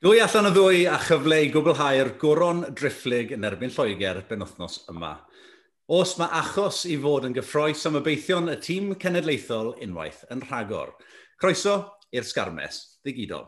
Dwy allan o ddwy a chyfle i gwblhau'r goron drifflig yn erbyn Lloegr benwthnos yma. Os mae achos i fod yn gyffroes am obeithion y tîm cenedlaethol unwaith yn rhagor. Croeso i'r Sgarmes ddigidol.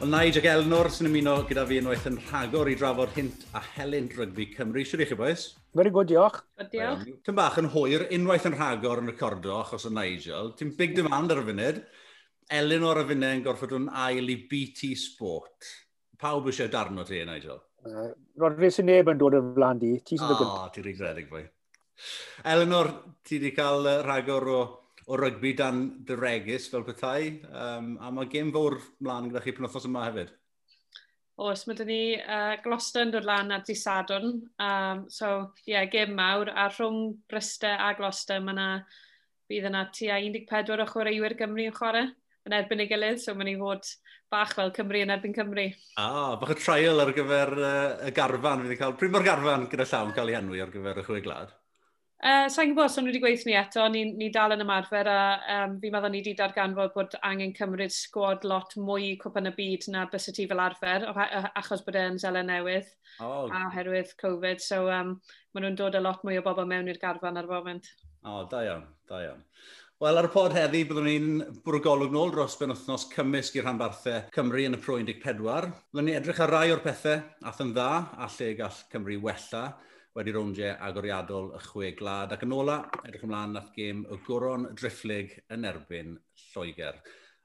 Wel, Naid ag Elnor sy'n ymuno gyda fi unwaith yn rhagor i drafod hint a helyn rygbi Cymru. Siwr i chi, boes? Very good, diolch. Good, diolch. Um, Tyn bach yn hwyr, unwaith yn rhagor yn recordo, achos o Nigel. Ti'n big demand ar y funud. Elinor y funud yn gorfod yn ail i BT Sport. Pawb eisiau darno ti, Nigel? Uh, Rodri sy'n neb yn dod yn flan di. Ti sy'n dod yn... O, ti'n rhaid gredig, boi. Elinor, ti wedi cael rhagor o o rygbi dan dy regis fel bethau, um, a mae gêm fawr mlaen gyda chi penwthnos yma hefyd. Oes, mae dyn ni uh, Gloucester yn dod lan ar disadwn, um, so ie, yeah, gêm mawr, a rhwng Bryste a Gloucester mae yna bydd yna tua 14 o chwaraewyr Gymru yn chwarae yn erbyn ei gilydd, so mae'n ei fod bach fel Cymru yn erbyn Cymru. Ah, bach y trial ar gyfer uh, y garfan fydd cael. Pryd mae'r garfan gyda llawn cael ei enwi ar gyfer y chwe glad? Uh, Sa'n gwybod os so nhw wedi gweithio ni eto, ni, ni dal yn ymarfer a um, fi meddwl ni wedi darganfod bod angen cymryd sgwad lot mwy cwpan y byd na bys y ti fel arfer, achos bod e'n zelen newydd oh. a oherwydd Covid. So um, maen nhw'n dod a lot mwy o bobl mewn i'r garfan ar y foment. O, oh, da iawn, da iawn. Wel, ar y pod heddi, byddwn ni'n bwrgolwg nôl dros ben wythnos cymysg i'r rhanbarthau Cymru yn y Pro 14. Byddwn ni'n edrych ar rai o'r pethau ath yn dda a lle gall Cymru wella wedi rowndiau agoriadol y chwe glad. Ac yn ola, edrych ymlaen at gêm y goron drifflig yn erbyn Lloegr.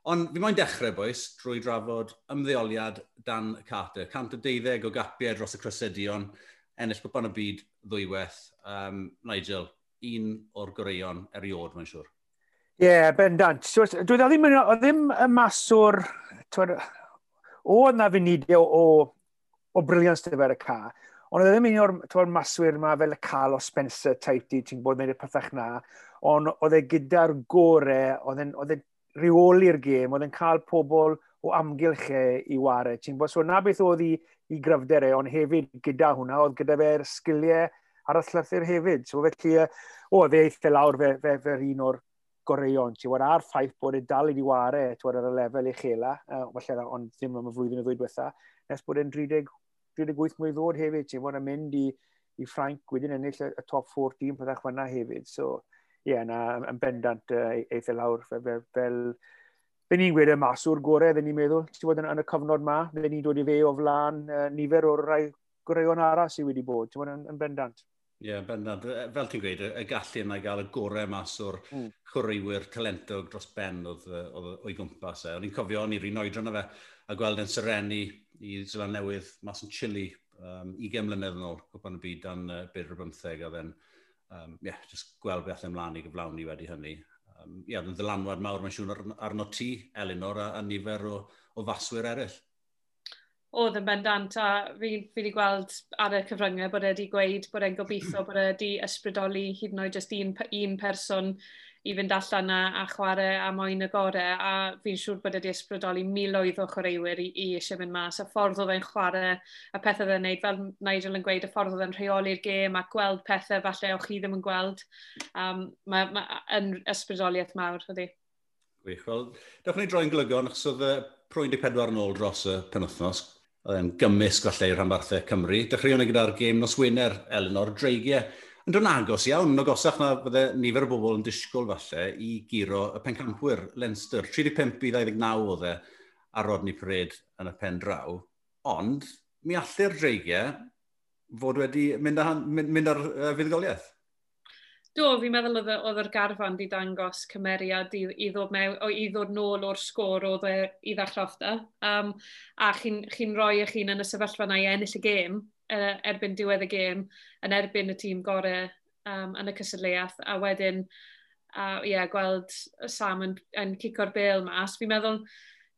Ond fi moyn dechrau, boes, drwy drafod ymddeoliad Dan Carter. 112 o gapiau dros y crysedion, ennill gwybod y byd ddwywaith. Um, Nigel, un o'r goreion eriod, mae'n siŵr. Ie, yeah, bendant. So, dwi ddim, o ddim y maswr... Oedd na funidio o, o briliant sydd y car. Ond oedd ddim un o'r maswyr yma fel y cael o Spencer type di, ti'n bod wneud y pethach na, ond oedd e gyda'r gore, oedd e'n reoli'r gêm, oedd e'n cael pobl o amgylch e i ware. Ti'n bod, so na beth oedd i, i gryfder e, ond hefyd gyda hwnna, oedd gyda fe'r sgiliau ar y llythyr hefyd. So felly, o, e eitha lawr fe, fe, fe un o'r goreion. Ti'n bod ar ffaith bod e dal i di ware, ti'n bod ar y lefel uchela, uh, falle, ond ddim am y flwyddyn y ddwy diwetha, nes bod e'n 30 38 mwy ddod hefyd, ti'n fawr yn mynd i, i Ffrainc wedyn ennill y, y top 14 byddach fyna hefyd. So, ie, yeah, na, yn bendant uh, eitha lawr fel, fel, fel Fe ni'n gweud y mas o'r gorau, fe ni'n meddwl, ti'n bod yn, yn y cyfnod ma, fe ni'n dod i fe o flaen uh, nifer o'r rai gwreion arall sydd wedi bod, ti'n bod yn, yn bendant. Ie, yeah, bendant. Fel ti'n gweud, y gallu yna i gael y gorau mas o'r mm. chwrwywyr talentog dros ben oedd, oedd o'i gwmpas e. O'n i'n cofio, o'n i'n un oedran o fe, a gweld yn syrenu i Zeland Newydd mas yn Chile um, 20 mlynedd yn ôl, gwybod y byd dan uh, byr o bymtheg a then, um, yeah, just gweld beth ymlaen i gyflawni wedi hynny. Um, yeah, yn ddylanwad mawr mae'n siŵr ar, arno ti, Elinor, a, a nifer o, o faswyr eraill. Oedd yn bendant, a fi wedi gweld ar y cyfryngau bod e wedi gweud bod e'n gobeithio bod e wedi ysbrydoli hyd yn oed just un, un person i fynd allan a, a chwarae a moyn y gorau, a fi'n siŵr bod wedi ysbrydoli miloedd o chwaraewyr i, i eisiau mynd mas, a ffordd oedd e'n chwarae, a pethau oedd e'n neud, fel Nigel yn gweud, y ffordd oedd e'n rheoli'r gêm, a gweld pethau falle o chi ddim yn gweld, um, mae ma, yn ysbrydoliaeth mawr, ydy. Gwych, wel, dewch ni droi'n glygon, achos oedd y prwy'n 14 yn ôl dros y penwthnos, oedd e'n gymysg falle i'r rhanbarthau e Cymru. Dechreuwn ni gyda'r gêm nos Wener, Eleanor, dreigiau yn dod yn agos iawn, yn agosach na fydde nifer o bobl yn disgwyl falle i giro y pencampwyr Leinster. 35 i 29 oedd e ar Rodney Parade yn y pen draw, ond mi allai'r dreigiau fod wedi mynd, ar, mynd, mynd ar uh, fuddugoliaeth. Do, fi'n meddwl oedd oedd yr garfan di dangos cymeriad i, i, ddod mewn, o, i ddod nôl o'r sgôr oedd e i ddechrau ofta. Um, a chi'n chi rhoi eich hun yn y sefyllfa na i ennill y gêm, er, erbyn diwedd y gêm yn erbyn y tîm gorau um, yn y cysylltiaeth a wedyn uh, yeah, gweld Sam yn, yn cico'r bel mas. Fi'n meddwl,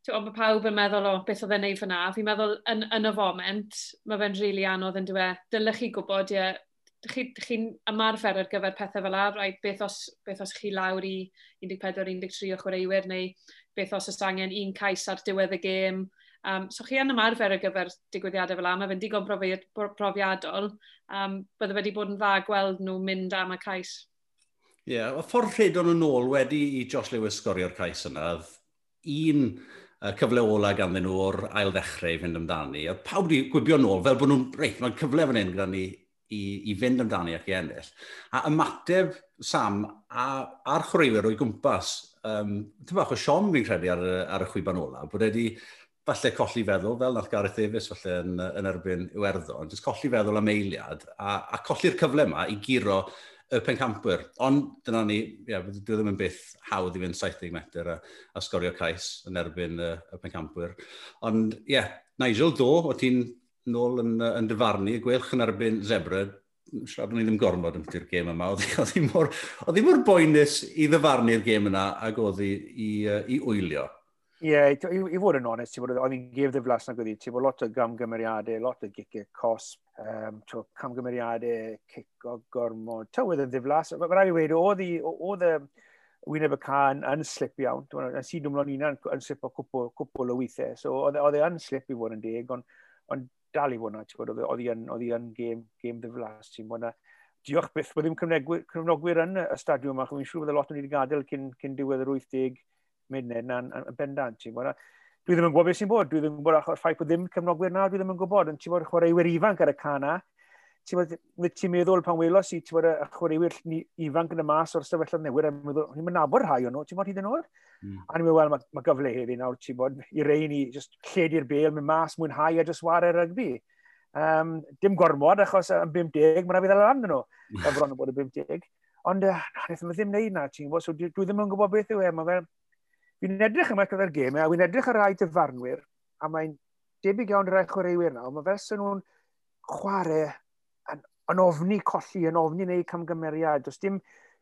ond mae pawb yn meddwl o beth oedd e'n neud fyna. Fi'n meddwl yn, yn y foment, mae fe'n rili really anodd yn dywe. Dylech chi gwybod, ie, yeah, chi'n chi ymarfer ar gyfer pethau fel ar, right, beth, os, beth os chi lawr i 14-13 o chwaraewyr, neu beth os oes angen un cais ar diwedd y gêm, Um, so chi yn ymarfer ar gyfer digwyddiadau fel yma, fe'n digon profiad, profiadol, um, bydde wedi bod yn dda gweld nhw mynd am y cais. Ie, yeah, y ffordd rhedon yn ôl wedi i Josh Lewis sgorio'r cais yna, un uh, cyfle ola ganddyn nhw o'r ail ddechrau i fynd amdani. A pawb wedi gwybio nôl fel bod nhw'n reit, mae'n cyfle fan hyn gyda ni i, i fynd amdani ac i ennill. A ymateb Sam a, a'r chwaraewyr o'i gwmpas, um, ti'n bach o siom fi'n credu ar, ar y chwiban ola, bod wedi falle colli feddwl, fel nath Gareth Davies falle yn, yn erbyn Iwerddon, jyst colli feddwl am eiliad, a, a colli'r cyfle yma i giro y pencampwyr. Ond dyna ni, yeah, dwi e ddim yn byth hawdd i fynd 70 metr a, a sgorio cais yn erbyn y, y pencampwyr. Ond ie, yeah, Nigel Do, o ti'n nôl yn, yn dyfarnu, gwelch yn erbyn Zebra, siarad ni ddim gormod yn fyty'r gêm yma, oedd hi mor, mor boenus i ddyfarnu'r gêm yna ac oedd hi i, i, i wylio. Ie, Yeah, i, i fod yn onest, oedd hi'n gef ddiflas nag oedd hi, ti'n bod lot o gamgymeriadau, lot o gicau cosp, um, camgymeriadau, cic o gormod, tywydd yn ddiflas. Mae rhaid i wedi, oedd hi, oedd y wyneb y can yn slip iawn, yn sydd ymlaen un yn slip o cwpl, cwpl o weithiau, so oedd e yn slip i fod yn deg, ond on dal i fod yna, ti'n bod, oedd hi yn game, game ddiflas, ti'n bod Diolch byth bod ddim cefnogwyr yn y stadiwm, ac fi'n siŵr bod y lot o'n i wedi gadael cyn, cyn diwedd yr 80 munud na'n na, bendant. Ti'n bod, dwi ddim yn gwybod beth sy'n bod, dwi ddim yn gwybod achos ffaith bod ddim cefnogwyr na, dwi ddim yn gwybod, ond ti'n bod chwaraewyr ifanc ar y cana, ti'n bod, ti'n meddwl pan welos i, ti'n bod y chwaraewyr ifanc yn y mas o'r sefyllfa newydd, a meddwl, ni'n mynd nabod rhai o'n nhw, ti'n bod hyd yn oed? Mm. A ni'n meddwl, wel, mae ma gyfle heddi nawr, ti'n bod, i rei ni, just lledi'r bel, mynd mas, mwynhau a just war ar rygbi. Um, dim gormod, achos yn 50, mae'n rhaid i ddala lan nhw, a bron yn hmm. bod yn 50. Ond, uh, wnaeth ddim wneud na, ti'n bod, so dwi, dwi ddim yn gwybod beth yw e, mae fel, Fi'n edrych yma gyda'r gemau, a fi'n edrych ar rai dyfarnwyr, a mae'n debyg iawn i'r chwaraewyr nawr, mae fel sy'n nhw'n chwarae yn, yn ofni colli, yn ofni neu camgymeriad. Does dim,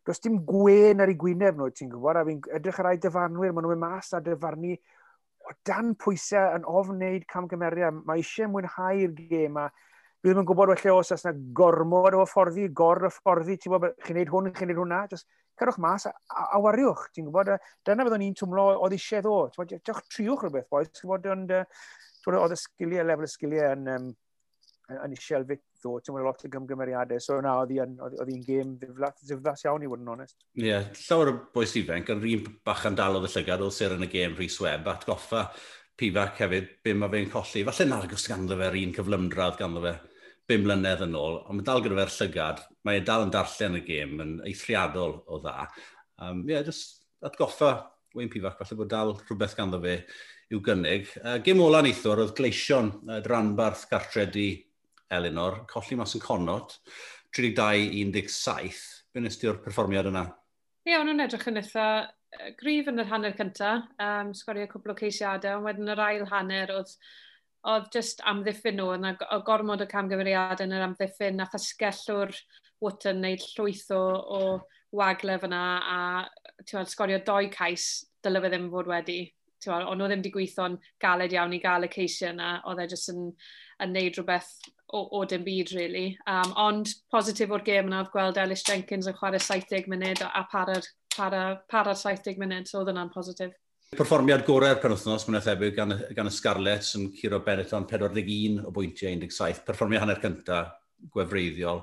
does dim gwen ar ei gwyneb nhw, ti'n gwybod, a fi'n edrych ar rai dyfarnwyr, maen nhw'n mas a dyfarnu o dan pwysau yn ofn wneud camgymeriad. Mae eisiau mwynhau'r gêm a fi ddim yn gwybod felly os yna gormod o fforddi, gor o fforddi, ti'n gwybod, chi'n neud hwn, chi'n neud hwnna, just cerwch mas a, a, a wariwch, ti'n gwybod, dyna byddwn ni'n twmlo oedd eisiau ddo, diolch triwch rhywbeth, boes, ti'n gwybod, ond oedd y sgiliau, lefel y sgiliau yn, um, yn eisiau fit ddo, ti'n gwybod, lot o gymgymeriadau, so na, oedd hi'n gêm ddiflas iawn i fod yn onest. Ie, yeah, llawer o boes ifanc, yn rhywun bach yn dal oedd y llygad oedd ser yn y gêm Rhys Webb, atgoffa pifac hefyd, be mae fe'n colli, falle na ganddo fe'r un cyflymdradd ganddo fe 5 mlynedd yn ôl, ond mae dal gyda fe'r llygad, mae e dal yn darllen y gêm yn eithriadol o dda. Um, yeah, just atgoffa Wayne Pifac, falle bod dal rhywbeth ganddo fe i'w gynnig. Uh, gym ola neithwr oedd gleision uh, dranbarth gartredu Elinor, colli mas yn conot, 32-17. Be nes o'r perfformiad yna? Ie, yeah, ond nhw'n edrych yn eitha grif yn yr hanner cyntaf, um, sgorio cwbl o ceisiadau, ond wedyn yr ail hanner oedd oedd just amddiffyn nhw, yna o gormod o camgymeriad yn yr amddiffyn, nath ysgellwr Wotton wneud llwyth o, o waglef yna a ti'n sgorio doi cais dylai fe ddim fod wedi. Tiwad, ond nhw ddim wedi gweithio'n galed iawn i gael y ceisio yna, oedd e jyst yn, yn neud rhywbeth o, o dim byd, really. Um, ond positif o'r gêm yna oedd gweld Ellis Jenkins yn chwarae 70 munud a para'r para, para 70 munud, so oedd yna'n positif. Perfformiad gorau'r penwthnos, mae'n thebyg gan, gan y Scarlets yn curo Benetton 41 o bwyntiau 17. Perfformiad hanner cyntaf, gwefreiddiol.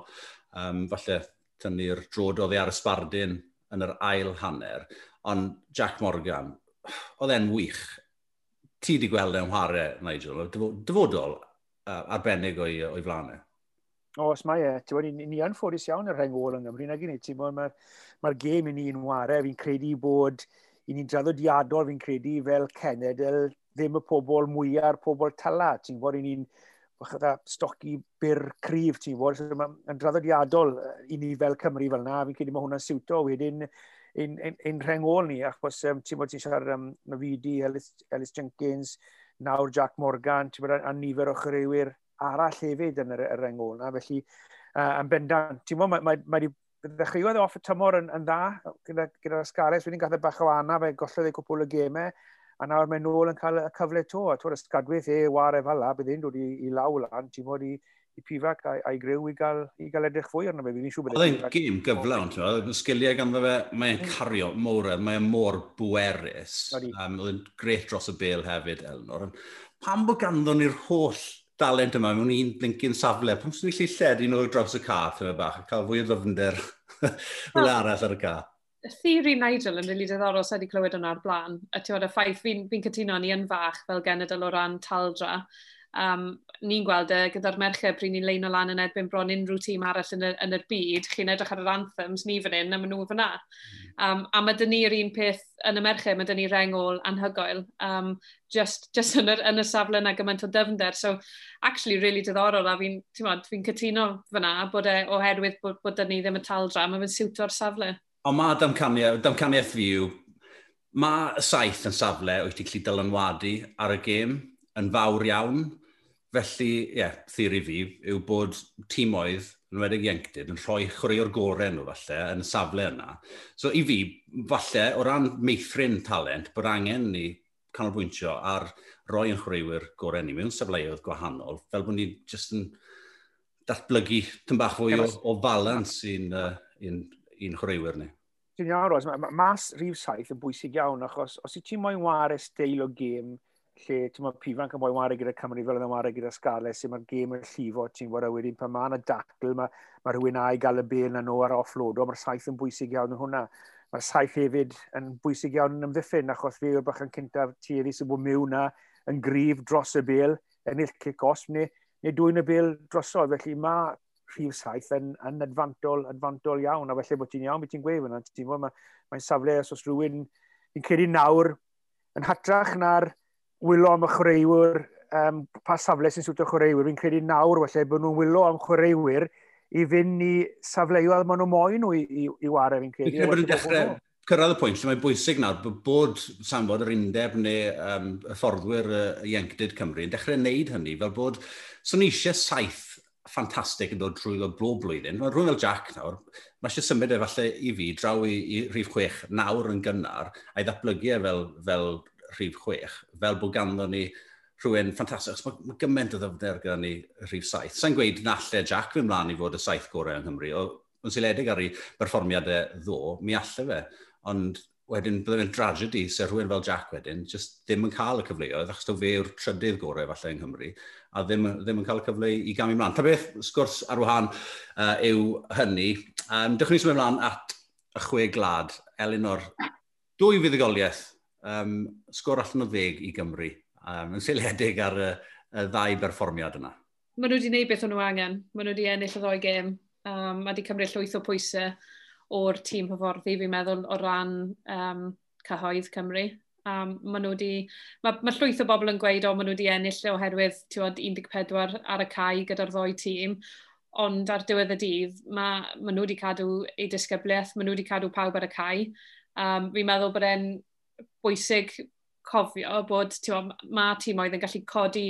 Um, falle tynnu'r drododd ei ar y sbardyn yn yr ail hanner. Ond Jack Morgan, oedd e'n wych. Ti di gweld e'n whare, Nigel, dyfodol uh, arbennig o'i, o'i flanau. O, os mae e, ti'n wedi, ni yn ffodus iawn yr rhengol yng Nghymru, nag i ni, ti'n mae'r ma, gêm i ni'n yn ware, fi'n credu bod i ni'n draddodiadol fi'n credu fel cenedl ddim y pobl mwyaf pobl tala. Ti'n bod i ni'n stoci byr cryf, ti'n bod, so, mae'n draddodiadol i ni fel Cymru fel yna, fi'n credu mae hwnna'n siwto. Wedyn ein, ein, ein rhengol ni, achos um, ti'n bod ti'n siarad am um, Navidi, Ellis, Ellis Jenkins, nawr Jack Morgan, ti'n bod a, a nifer o chwaraewyr arall hefyd yn yr, yr rhengol na, felly uh, yn bendant, ti'n bod, mae wedi ma, ddechreuodd off y tymor yn, yn dda gyda, gyda Asgares, wedyn gath y bach o anna, fe gollodd ei cwpl o gemau, a nawr mae nôl yn cael y cyfle to, a twyd ysgadwaith e, war e fel la, bydd e'n dod i, i law lan, ti'n bod i, i pifac a'i, ai grew i gael, i gael edrych fwy arno fe, fi'n siŵr bod e'n gym gyfle ond, oedd yn sgiliau ganddo fe, mae'n mm. cario mor, mae'n e mor bwerus, um, oedd yn gret dros y bel hefyd, Elnor. Pam bod ganddo ni'r holl dalent yma mewn un blincyn safle. Pam sy'n gallu lledu nhw draws y car, thym bach, a cael fwy o ddyfnder rhywle arall ar y car. Y theori Nigel yn rili really diddorol sydd wedi clywed hwnna ar blaen. A ti'n bod y ffaith fi'n fi, cytuno ni yn fach fel genedl o ran taldra. Um, ni'n gweld e gyda'r merched pryd ni'n leino lan yn erbyn bron unrhyw tîm arall yn, y, yn yr byd, chi'n edrych ar yr anthems, ni fan hyn a maen nhw fyna. Um, hmm. a mae dyn ni'r un peth yn y merched, mae dyn ni'r rengol anhygoel, um, just, just yn, y, yn y safle yna gymaint o dyfnder. So, actually, really diddorol, a fi'n fi, fi cytuno fyna bod e oherwydd bod, bod dyn ni ddim y taldra, mae fe'n siwto'r safle. Ond mae damcaniaeth, damcaniaeth fi yw, mae y saith yn safle wyt ti'n gallu dylanwadu ar y gêm yn fawr iawn. Felly, ie, yeah, theori fi yw bod tîmoedd yn wedi'i ieuenctid yn rhoi chwaraeo'r gorau nhw falle yn y safle yna. So i fi, falle, o ran meithrin talent, bod angen ni canolbwyntio ar roi yn chwaraewyr gorau ni mewn safleoedd gwahanol, fel bod ni jyst yn datblygu tyn bach fwy o, o balans i'n uh, un, un chwaraewyr ni. Dwi'n iawn, Ros, mas rhif saith yn bwysig iawn, achos os i ti moyn war esteil o gêm, lle ti'n meddwl pifanc yn mwy wario gyda Cymru fel yn wario gyda Scarlett, sy'n mae'r gêm yn llifo, ti'n gwybod, a wedyn pan mae yna dacl, mae, mae rhywun a'i gael y bel na nhw ar offload, o mae'r saith yn bwysig iawn yn hwnna. Mae'r saith hefyd yn bwysig iawn yn ymddiffyn, achos fe yw'r bachan cyntaf tueddi sy'n bod mewn na yn grif dros y bel, ennill cic-os, neu, neu dwy'n y bel drosodd. Felly mae rhif saith yn, yn adfantol, adfantol iawn, a felly bod ti'n iawn, beth ti'n gweud hwnna. Ti'n gwybod, mae'n mae safle os oes rhywun, fi'n credu nawr, yn hatrach na'r wylo am y chwaraewyr, um, pa safle sy'n siwtio chwaraewyr. Fi'n credu nawr felly bod nhw'n wylo am chwaraewyr i fynd i safleoedd maen nhw moyn nhw i, i, i wario fi'n credu. Fi'n credu dechrau cyrraedd y pwynt lle mae'n bwysig nawr bod, bod sanfod yr undeb neu um, y fforddwyr uh, ieuenctid Cymru yn dechrau wneud hynny fel bod so ni eisiau saith ffantastig yn dod trwy o bob blwyddyn. Mae rhywun fel Jack nawr, mae eisiau symud efalle i fi draw i, i rhif chwech nawr yn gynnar a'i ddatblygu e fel, fel rhif chwech, fel bod ganddo ni rhywun ffantastig, mae, mae gymaint o ddyfnder gyda ni rhif saith. Sa'n gweud na lle Jack fy mlaen i fod y saith gorau yng Nghymru, o'n yn ar ei berfformiadau ddo, mi alle fe, ond wedyn byddai'n dragedy sef rhywun fel Jack wedyn just ddim yn cael y cyfleoedd achos to fe yw'r trydydd gorau falle yng Nghymru a ddim, ddim yn cael y cyfle i gamu mlaen. Ta beth sgwrs ar wahân uh, yw hynny. Um, Dych ni symud mlaen at y chwe glad, Elinor, dwy fuddugoliaeth um, sgôr allan o ddeg i Gymru, um, yn seiliedig ar y, y ddau berfformiad yna. Maen nhw wedi gwneud beth o'n nhw angen. Maen nhw wedi ennill y ddoi gêm. Um, a wedi cymryd llwyth o pwysau o'r tîm hyfforddi, fi'n meddwl, o ran um, cyhoedd Cymru. Um, maen nhw wedi... Mae ma llwyth o bobl yn gweud, o, maen nhw wedi ennill oherwydd, tiwod, 14 ar y cae gyda'r ddoi tîm. Ond ar diwedd y dydd, mae ma nhw wedi cadw eu disgybliaeth, maen nhw wedi cadw pawb ar y cae. Um, fi'n meddwl bod e'n bwysig cofio bod mae tîm oedd yn gallu codi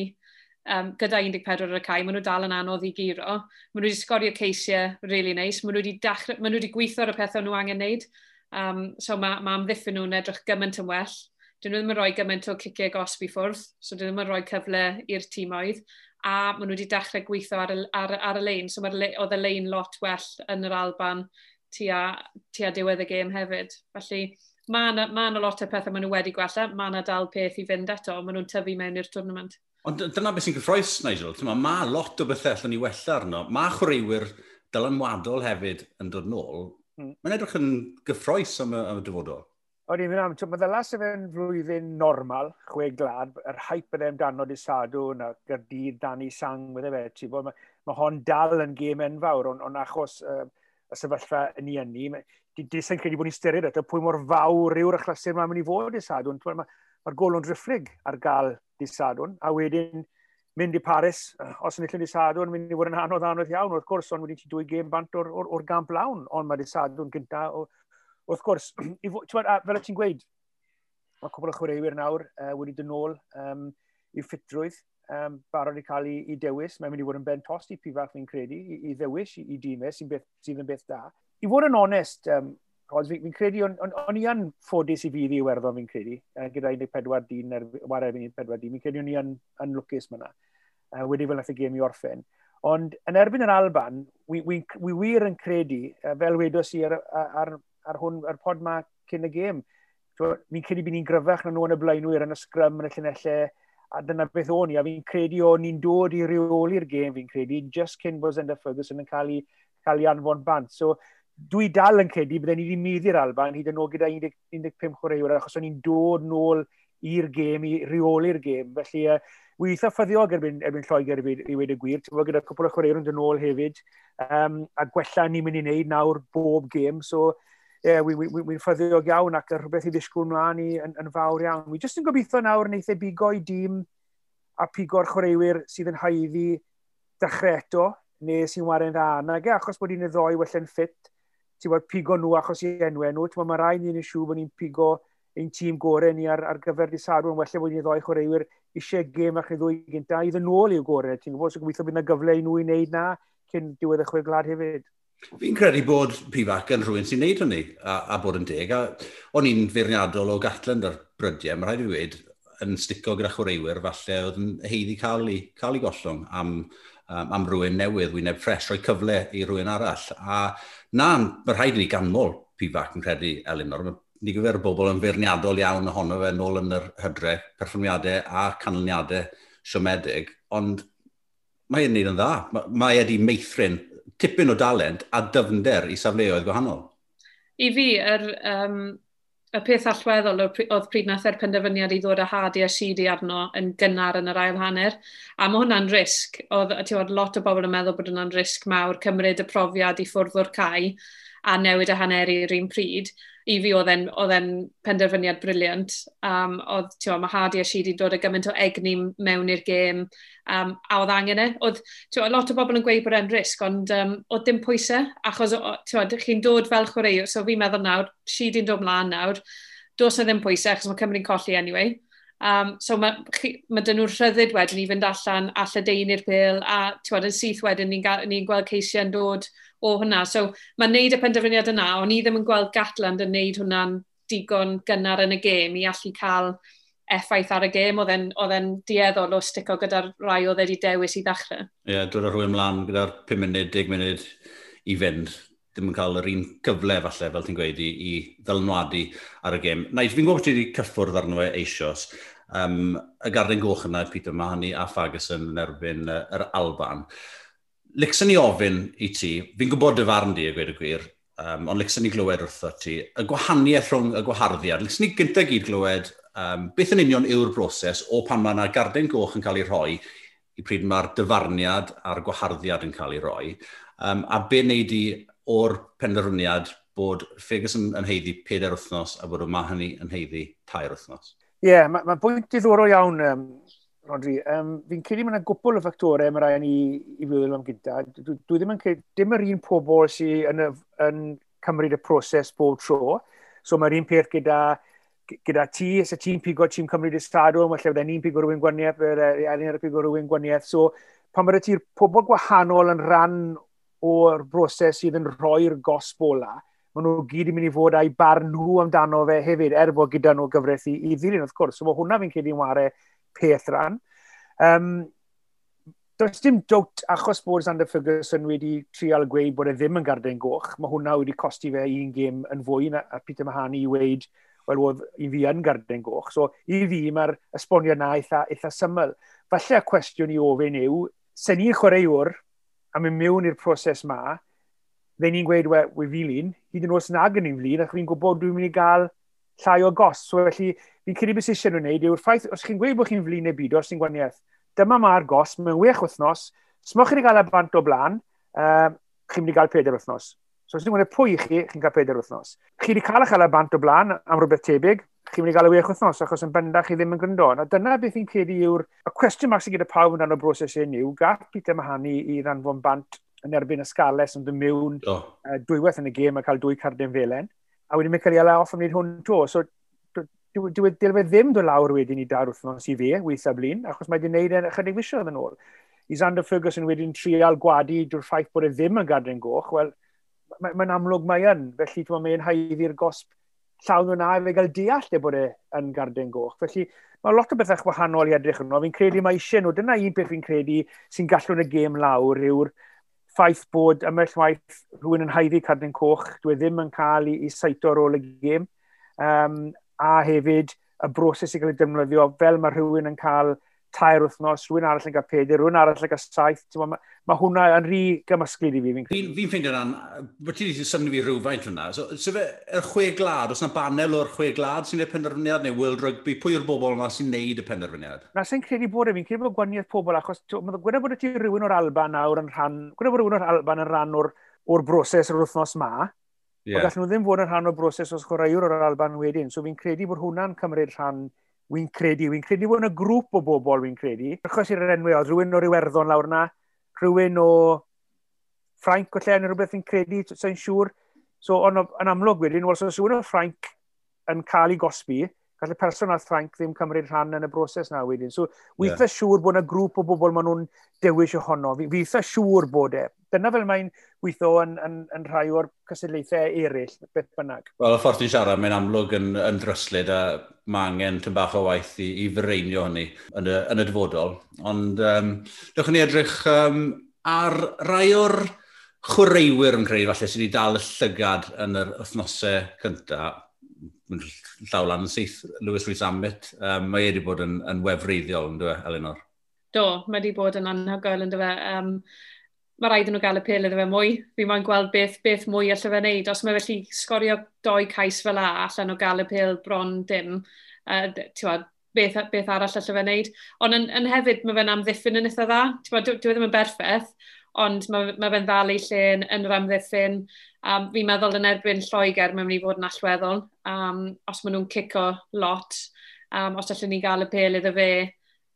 um, gyda 14 ar y cae, maen nhw dal yn anodd i giro. Maen nhw wedi sgorio ceisiau really neis, nice. maen nhw wedi, dachre, maen nhw wedi gweithio ar y pethau nhw angen wneud. Um, so mae, ma amddiffyn nhw'n edrych gymaint yn well. Dyn nhw ddim yn rhoi gymaint o ciciau gosb i ffwrdd, so dyn nhw ddim yn rhoi cyfle i'r tîm oedd. A maen nhw wedi dechrau gweithio ar y, ar, ar y lein, so oedd y lein lot well yn yr Alban tua, tua diwedd y gêm hefyd. Felly, mae yna ma lot o pethau maen nhw wedi gwella, mae yna dal peth i fynd eto, maen nhw'n tyfu mewn i'r twrnament. Ond dyna beth sy'n gyffroes, Nigel, mae ma lot o bethau allan ni wella arno. Mae chwaraewyr dylanwadol hefyd yn dod nôl. Mm. Mae'n edrych yn gyffroes am y, am y dyfodol. O'n i'n mynd am, mae ddylas y fe'n flwyddyn normal, chwe glad, yr haip bydde amdano di sadw, na Gyrdydd, Dani Sang, bydde fe, ti bod, mae ma hon dal yn gêm enfawr, ond on achos uh, y sefyllfa yn ni yn ni, dwi'n credu bod ni'n styried eto pwy mor fawr yw'r achlysur mae'n mynd i fod i sadwn. Mae'r ma, golw'n driffrig ar gael di sadwn, a wedyn mynd i Paris, os yn illyn di sadwn, mynd i fod yn anodd anodd iawn. Wrth gwrs, ond wedyn ti dwy gêm bant o'r, or, or gamp lawn, ond mae di sadwn gynta. Wrth gwrs, i fel y ti'n gweud, mae cwbl o chwaraewyr nawr uh, wedi dyn nôl um, i ffitrwydd um, barod i cael ei, ei dewis. Mae'n mynd i fod yn ben tost i pifach fi'n credu, i, i ddewis i, i dîmau e, sy'n beth, sydd yn beth da i fod yn onest, um, Rods, fi'n fi credu, on, on, o'n i yn ffodus i fi ddi Iwerddon, fi'n credu, uh, gyda 14 dyn, er, war erbyn 14 dyn, fi'n credu o'n i yn, yn lwcus myna, uh, wedi fel nath y gêm i orffen. Ond yn erbyn yr Alban, wi, wi, wi wir yn credu, uh, fel wedos i ar, ar, ar, hwn, ar pod ma cyn y gêm, fi'n credu bod ni'n gryfach na nhw yn y blaenwyr yn y sgrym yn y llunellau, a dyna beth o'n i, a fi'n credu o'n ni'n dod i reoli'r gêm, fi'n credu, just cyn bod Zenda Ferguson yn cael ei, cael ei anfon bant. So, dwi dal yn credu byddai ni wedi meddu'r Alban hyd yn oed gyda 15 chwaraewr achos o'n i'n dod nôl i'r gêm, i reoli'r gêm. Felly, uh, wy eitha ffyddiog erbyn, erbyn Lloegr i, i wedi gwir. Ti'n gyda cwpl o chwaraewr yn dod nôl hefyd. Um, a gwella ni'n mynd i wneud nawr bob gêm. So, yeah, wy'n wy, wy, wy ffyddiog iawn ac rhywbeth i ddisgwyl mlaen i yn, yn fawr iawn. Wy jyst yn gobeithio nawr wneith e bigo i dîm a pigo'r chwaraewyr sydd yn haiddi dechrau eto neu sy'n wario'n dda anag, e, achos bod hi'n y ddoi wella'n ffit bod, pigo nhw achos i enwau nhw. Ti'n bod mae rai ni'n siw bod ni'n pigo ein tîm gorau ni ar, ar gyfer di yn wella bod ni'n ddoi chwaraewyr eisiau gêm ac yn ddwy gynta i ddyn nôl i'w gorau. Ti'n gwybod, so gobeithio bydd yna gyfle i nhw i wneud na cyn diwedd y chwe glad hefyd. Fi'n credu bod Pifac yn rhywun sy'n neud hynny a, a bod yn deg. A o'n i'n feirniadol o gatland ar brydiau. Mae rhaid i fi wedi yn stico gyda chwaraewyr falle oedd yn heiddi cael ei, cael ei gollwng am um, am rhywun newydd, wyneb ffres, rhoi cyfle i rhywun arall. A na, mae rhaid i ni ganmol pifac yn credu Elinor. Ni gyfer y bobl yn feirniadol iawn ohono fe nôl yn yr hydre, perfformiadau a canlyniadau siomedig, ond mae e'n neud yn dda. Mae, mae wedi meithrin tipyn o dalent a dyfnder i safleoedd gwahanol. I fi, yr, um, y peth allweddol oedd pryd nath er penderfyniad i ddod â hadi a sidi arno yn gynnar yn yr ail hanner. A mae hwnna'n risg. Oedd, oedd lot o bobl yn meddwl bod hwnna'n risg mawr, cymryd y profiad i ffwrdd o'r cae a newid y hanner i'r un pryd, i fi oedd e'n penderfyniad briliant. Um, oedd, tiwa, mae Hardy a Sheedy dod â gymaint o egni mewn i'r gêm, um, a oedd angen e. Oedd, tiwa, lot o bobl yn gweud bod e'n risg, ond um, oedd dim pwysau, achos, ti'n chi'n dod fel chwaraewr, so fi'n meddwl nawr, Sheedy'n dod mlaen nawr, dos e ddim pwysau, achos mae Cymru'n colli anyway. Um, so mae, ma dyn nhw'r rhyddid wedyn i fynd allan a lledeunir pil a bod, yn syth wedyn ni'n ni, gweld ceisiau'n dod o hwnna. So mae'n neud y penderfyniad yna, ond ni ddim yn gweld Gatland yn neud hwnna'n digon gynnar yn y gêm i allu cael effaith ar y gêm, oedd e'n dieddol o stico gyda'r rai oedd wedi dewis i ddechrau. Ie, yeah, dod â rhywun mlaen gyda'r 5 munud, 10 munud i fynd ddim yn cael yr un cyfle falle, fel ti'n gweud, i, i ddylnwadu ar y gêm. Naid, fi'n gwybod bod ti wedi cyffwrdd arno fe eisios. Um, y garden goch yna, Peter Mahoney a Ferguson yn erbyn uh, yr Alban. Lixon ni ofyn i ti, fi'n gwybod dy farn di, y gweud y gwir, um, ond lixon ni glywed wrtho ti, y gwahaniaeth rhwng y gwaharddiad. Lixon ni gyntaf gyd glywed um, beth yn union yw'r broses o pan mae yna garden goch yn cael ei rhoi i pryd mae'r dyfarniad a'r gwaharddiad yn cael ei rhoi. um, a be wneud i o'r penderfyniad bod Ferguson yn heiddi 4 wythnos a bod yma hynny yn heiddi 3 wythnos. Ie, yeah, mae'n ma bwynt diddorol iawn, um, Rodri. Um, fi'n credu mae'n gwbl o ffactorau mae rhaid ni i fyddwl am gyda. Dwi, dwi ddim yn credu, dim yr un pobol sydd yn, yn cymryd y proses bob tro. So mae'r un peth gyda gyda ti, os y ti'n pigo tîm cymryd dy Sadwrn, felly byddai ni'n pigo rhywun gwaniaeth, yr elin ar er, pigo rhywun gwaniaeth. So, pan bydde ti'r pobol gwahanol yn rhan o'r broses sydd yn rhoi'r gosbola, maen nhw gyd yn mynd i fod a'i bar nhw amdano fe hefyd, er bod gyda nhw gyfraith i, i ddilyn, wrth gwrs. So mae hwnna fi'n credu'n wario peth rhan. Um, does dim dwt achos bod Xander Ferguson wedi trial gweud bod e ddim yn garden goch, mae hwnna wedi costi fe un gêm yn fwy na a Peter Mahani i weid, wel, oedd i fi yn garden goch. So, i fi mae'r esbonio na eitha, eitha syml. Falle y cwestiwn i ofyn yw, sen ni'n chwaraewr a mynd mewn i'r proses ma, dde ni'n gweud, we, we fi lun, hyd yn oes yn agen i'n flin, ac fi'n gwybod dwi'n mynd i gael llai o gos. So, felly, fi'n credu beth sy'n siarad nhw'n neud yw'r ffaith, os chi'n gweud bod chi'n flin neu byd, os chi'n gwaniaeth, dyma mae'r gos, mae'n wech wythnos, smwch chi'n gael y bant o blaen, uh, chi'n mynd i gael peder wythnos. So, os chi'n gwneud pwy i chi, chi'n cael peder wythnos. Chi wedi cael eich gael y bant o blaen am rhywbeth tebyg, chi'n mynd i gael y wych wythnos, achos yn bendach chi ddim yn gryndo. A dyna beth fi'n credu yw'r... Y cwestiwn mas i gyda pawb yn dan o broses hyn yw, gath Peter Mahani i ddanfon bant yn erbyn y Scales yn dod mewn oh. uh, dwywaith yn y gêm a cael dwy cardyn felen. A wedyn ei ala off am wneud hwn to. So, dwi dylai e, e, e ddim dod lawr wedyn i dar wythnos i fe, weitha blin, achos mae wedi gwneud yn ychydig fisiodd yn ôl. I Zander Ferguson wedyn trial gwadu drwy'r ffaith bod e ddim yn gadw'n goch, wel, mae'n ma amlwg mae yn. Felly, mae'n haeddu'r gosb llawn yna i fe gael deall le bod e yn garden goch. Felly mae lot o bethau gwahanol i edrych yno. Fi'n credu mae eisiau nhw. Dyna un beth fi'n credu sy'n gallwn y gêm lawr yw'r ffaith bod ymell waith rhywun yn haiddi carden coch, dwi e ddim yn cael ei, ei saito ar ôl y gêm. Um, a hefyd y broses i gael ei defnyddio fel mae rhywun yn cael tair wythnos, rhywun arall yn cael peder, rhywun arall yn cael saith. Mae ma, hwnna yn rhi gymysgu i fi. Fi'n fi, fi ffeindio ran, bod ti wedi symud fi rhywfaint hwnna. So, so fe, yr chwe glad, os yna banel o'r chwe glad sy'n gwneud penderfyniad neu World Rugby, pwy yw'r bobl yma sy'n gwneud y penderfyniad? Na, sy'n credu bod e fi'n credu bod e gwaniaeth pobl, achos gwneud bod e ti rhywun o'r Alban nawr yn rhan, gwneud bod rhywun o'r Alban yn rhan o'r, or broses yr wythnos ma, yeah. o gallen nhw ddim fod yn rhan o'r broses os chwaraewr o'r Alban wedyn. So fi'n credu bod hwnna'n cymryd rhan wy'n credu, wy'n credu bod yna grŵp o bobl wy'n credu. Achos i'r enwi oedd, rhywun o'r Iwerddon lawr yna, rhywun o Ffrainc o lle yn rhywbeth yn credu, sy'n siŵr. So, ond yn amlwg wedyn, wel, so, os oes rhywun o Ffrainc yn cael ei gosbi, Felly person a Ffrainc ddim cymryd rhan yn y broses na wedyn. So, fi yeah. siŵr bod yna grŵp o bobl maen nhw'n dewis ohono. Fi eitha siŵr bod e. Dyna fel mae'n weithio yn, yn, yn rhai o'r cysylltiaethau eraill, beth bynnag. Wel, y ffordd ti'n siarad, mae'n amlwg yn, yn dryslyd a mae angen tyn bach o waith i, i freinio hynny yn y, yn y dyfodol. Ond, um, dewch ni edrych um, ar rai o'r chwaraewyr yn creu, falle, sydd wedi dal y llygad yn yr wythnosau cyntaf mynd llaw lan yn syth, Lewis Rhys Amit, um, mae wedi bod yn, yn wefreiddiol, yn dweud, Elinor? Do, mae wedi bod yn anhygoel, yn dweud. Um, mae rhaid nhw gael y pil iddo fe mwy. Fi mae'n gweld beth, beth mwy allai fe wneud. Os mae felly sgorio doi cais fel a, allan o gael y pil bron dim, uh, wad, beth, beth arall allai fe wneud. Ond yn, yn hefyd, mae fe'n amddiffyn yn eitha dda. Dwi, dwi e ddim yn berffaith, ond mae, mae fe'n ddalu lle yn, yn yr amddiffyn. Um, fi'n meddwl yn erbyn Lloegr, mae'n mynd i fod yn allweddol, um, os maen nhw'n cico lot, um, os allwn ni gael y pel iddo fe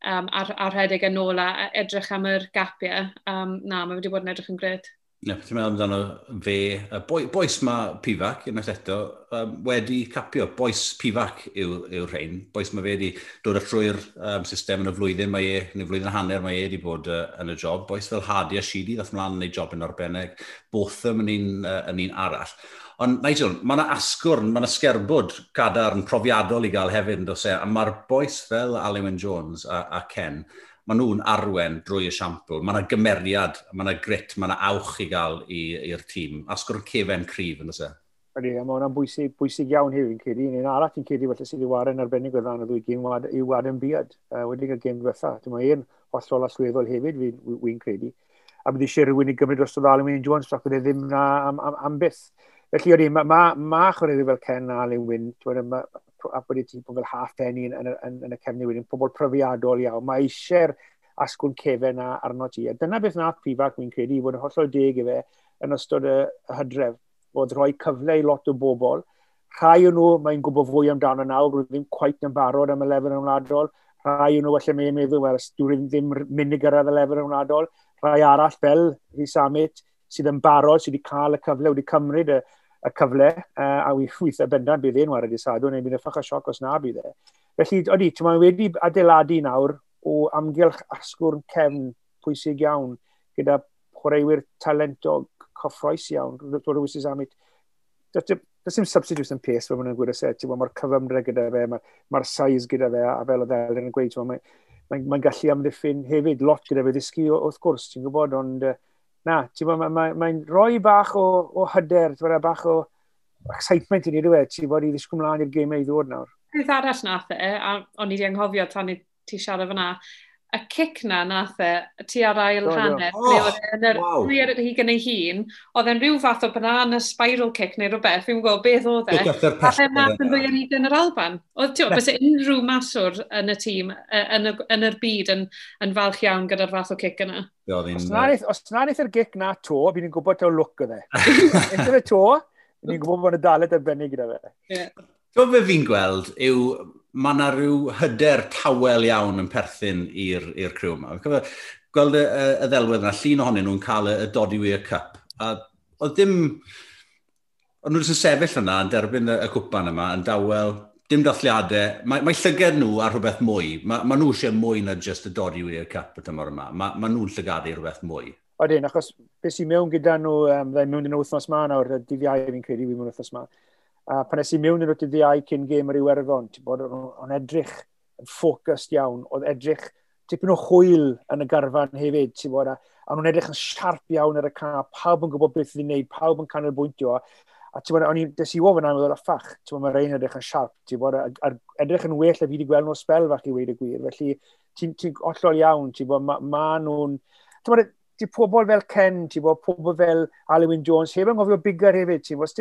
um, ar, ar rhedeg yn ôl a edrych am yr gapiau, um, na, mae wedi bod yn edrych yn gred. Ie, yeah, ti'n meddwl amdano fe, y boi, boes mae Pifac, unwaith eto, um, wedi capio. Boes Pifac yw'r yw rhain. Boes mae fe wedi dod a trwy'r um, system yn y flwyddyn, mae e, yn y flwyddyn hanner mae e wedi bod uh, yn y job. Boes fel Hadi a Shidi, ddath mlaen yn ei job yn arbennig. Botham yn un, uh, yn un arall. Ond Nigel, mae yna asgwrn, mae yna sgerbwd cadarn profiadol i gael hefyd, yn does e? A mae'r boes fel Alwyn Jones a, a Ken, maen nhw'n arwen drwy y siampl. Mae yna gymeriad, mae yna grit, mae yna awch i gael i'r tîm. Asgwrn cefen cryf yn ysau. Ydy, a mae hwnna'n bwysig, bwysig iawn hefyd yn cedi. Un arall yn cedi felly sydd i waren arbennig o ddan y ddwy gym wad, i wad byd. Uh, wedi cael gym diwetha. Mae un hollol allweddol hefyd fi'n fi, fi credu. A bydd eisiau rhywun i gymryd dros o ddal yn Wayne Jones, ac oedd e ddim na am, am, am byth. Felly, ydy, mae ma, ma, ma chwaraewyr fel Ken a Lewin, a bod ti pobl half penny yn, yn, yn, yn y cefni wedyn, pobl profiadol iawn. Mae eisiau'r asgwn cefen na arno ti. A dyna beth nath Pifac, mi'n credu, i fod yn hollol deg i fe yn ystod y, y hydref, oedd rhoi cyfle i lot o bobl. Rhai o nhw, mae'n gwybod fwy amdano nawr, rwy'n ddim quite yn barod am y lefel yn wladol. Rhai o nhw, felly mae'n meddwl, wel, dwi'n ddim mynd i gyrraedd y lefel yn wladol. Rhai arall fel Rhys Amit, sydd yn barod, sydd wedi cael y cyfle, wedi cymryd y, y cyfle, uh, a wy ffwyth y bendant bydd e'n wario di sadwn, neu bydd y ffach o sioc os na bydd e. Felly, oeddi, ti'n ma'n wedi adeiladu nawr o amgylch asgwrn cefn pwysig iawn gyda chwaraewyr talentog coffroes iawn, Rwy'n Wysis Amit. Does dim substitute yn pes fel maen nhw'n gwir e, set, mae'r cyfymdre gyda fe, mae'r ma size gyda fe, a fel o ddel yn gweud, mae'n mae, mae gallu amddiffyn hefyd lot gyda fe ddysgu wrth gwrs, ti'n gwybod, ond uh, na, ti'n bod, mae'n ma, ma, rhoi bach o, o hyder, ti'n bod, bach o excitement i ni, dwi'n e? ti'n bod, i ddysgu mlaen i'r gemau i ddod nawr. Peth arall nath e, a o'n i wedi anghofio tan i ti siarad fyna, y cic na nath e, ti ar ail oh, hanner, oh, ble oedd wow. e, hi gan ei hun, oedd e'n rhyw fath o banana spiral kick neu rhywbeth, fi'n gwybod beth oedd e. A fe nath yn fwy ar hyd yn yr Alban. Oedd tiw, bys unrhyw maswr yn y tîm, yn, yn yr byd, yn, yn falch iawn gyda'r fath o cic yna. Os na wnaeth yr gic na to, fi'n gwybod taw look oedd e. Eithaf y to, fi'n gwybod bod yn y dalet arbennig gyda fe. Yeah. Ti'n fe fi'n gweld yw mae yna rhyw hyder tawel iawn yn perthyn i'r criw yma. Gweld y, y, y ddelwedd yna, llun ohonyn nhw'n cael y, y Dodi Weir Cup. A oedd dim... Ond nhw'n sefyll yna yn derbyn y, y cwpan yma, yn dawel, dim dathliadau. Mae, mae llyged nhw ar rhywbeth mwy. Mae, mae nhw eisiau mwy na just y Dodi Weir Cup y tymor yma. Mae, mae nhw'n llygadu rhywbeth mwy. Oedden, achos beth sy'n mewn gyda nhw, um, mewn yn wythnos ma nawr, dydd iau fi'n credu, fi mewn wythnos ma. A pan es i mewn yn dydd iau cyn gêm yr Iwerddon, ti'n bod o'n edrych yn ffocust iawn, oedd edrych tipyn o chwyl yn y garfan hefyd, ti'n bod, a, a nhw'n edrych yn siarp iawn ar y ca, pawb yn gwybod beth ydy'n wneud, pawb yn canolbwyntio, a ti'n bod, o'n i desi ofyn am ddod ffach, ti'n bod, mae'r ein edrych yn siarp, ti'n bod, a, edrych yn well a fi wedi gweld nhw spel fach i weid y gwir, felly ti'n ti ollol iawn, ti'n bod, ma, ma nhw'n, ti'n bod, ti pobl fel Ken, ti'n bod, pobl fel Alwyn Jones, heb yn gofio bigger hefyd, ti'n bod,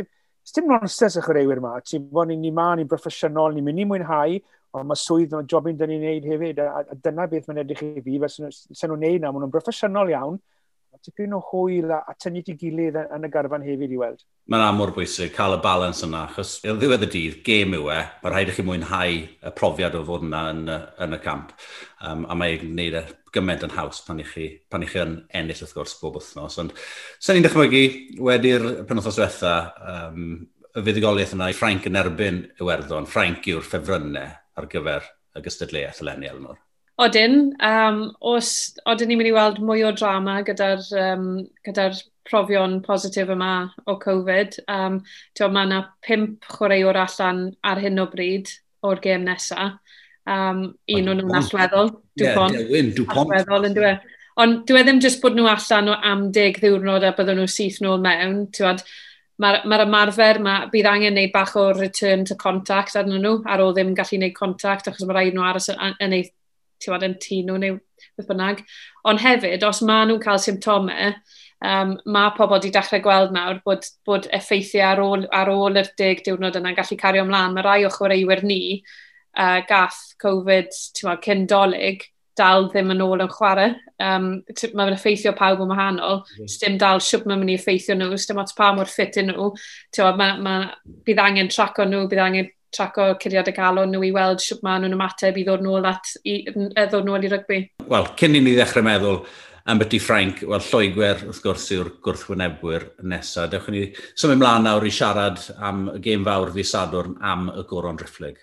dim nonsens y chwaraewyr yma. Ti'n bod ni'n ni ma, ni'n broffesiynol, ni'n mynd i mwynhau, ond mae swydd o'n jobyn dyn ni'n neud hefyd, a, a dyna beth mae'n edrych i fi, fel sy'n nhw'n neud na, maen nhw'n broffesiynol iawn, tipyn o hwyl a, a tynnu ti gilydd yn y garfan hefyd i weld. Mae'n amor bwysig cael y balans yna, achos y ddiwedd y dydd, gêm yw e, mae rhaid i chi mwynhau y profiad o fod yna yn, yn y camp. Um, a mae'n gwneud e gymaint yn haws pan i chi, pan i chi yn ennill wrth gwrs bob wythnos. Ond sy'n ni'n dychmygu wedi'r penwthos diwetha, um, y fuddigoliaeth yna i Ffrainc yn erbyn Iwerddon. Ffrainc yw'r ffefrynnau ar gyfer y gystadleuaeth eleni Elnor. Odyn, um, os, odyn ni'n mynd i weld mwy o drama gyda'r um, gyda profion positif yma o Covid. Um, Tio, mae yna pimp chwaraewr allan ar hyn o bryd o'r gêm nesaf. Um, un o'n nhw'n allweddol. Dupont. Yeah, Dupont. Allweddol, yn dweud. Ond dwi e ddim jyst bod nhw allan o am deg ddiwrnod a byddwn nhw syth nôl mewn. Mae'r ma mae ymarfer, ma, bydd angen neud bach o return to contact arnyn nhw ar ôl ddim gallu neud contact achos mae rhaid nhw aros yn neud ti'n yn tŷ nhw neu beth bynnag. Ond hefyd, os maen nhw'n cael symptomau, um, mae pobl wedi dechrau gweld nawr bod, bod effeithiau ar ôl, ar ôl yr deg diwrnod yna'n gallu cario ymlaen. Mae rai o chwaraewyr ni uh, gath Covid ma, cyn dolyg dal ddim yn ôl yn chwarae. Um, mae'n effeithio pawb yn wahanol. Mm. Dim dal siwp mae'n mynd i effeithio nhw, Dim ots pa mor ffit yn nhw. Ma, ma, bydd angen traco nhw, bydd angen traco curiad y galon nhw i weld sut maen nhw'n ymateb i ddod nôl, at, i, ddod nôl i rygbi. Wel, cyn i ni ddechrau meddwl am beth i Ffrainc, wel, Lloegwer wrth gwrs yw'r gwrthwynebwyr nesaf. Dewch ni symud mlaen nawr i siarad am y gêm fawr ddi Sadwrn am y goron Rifflig.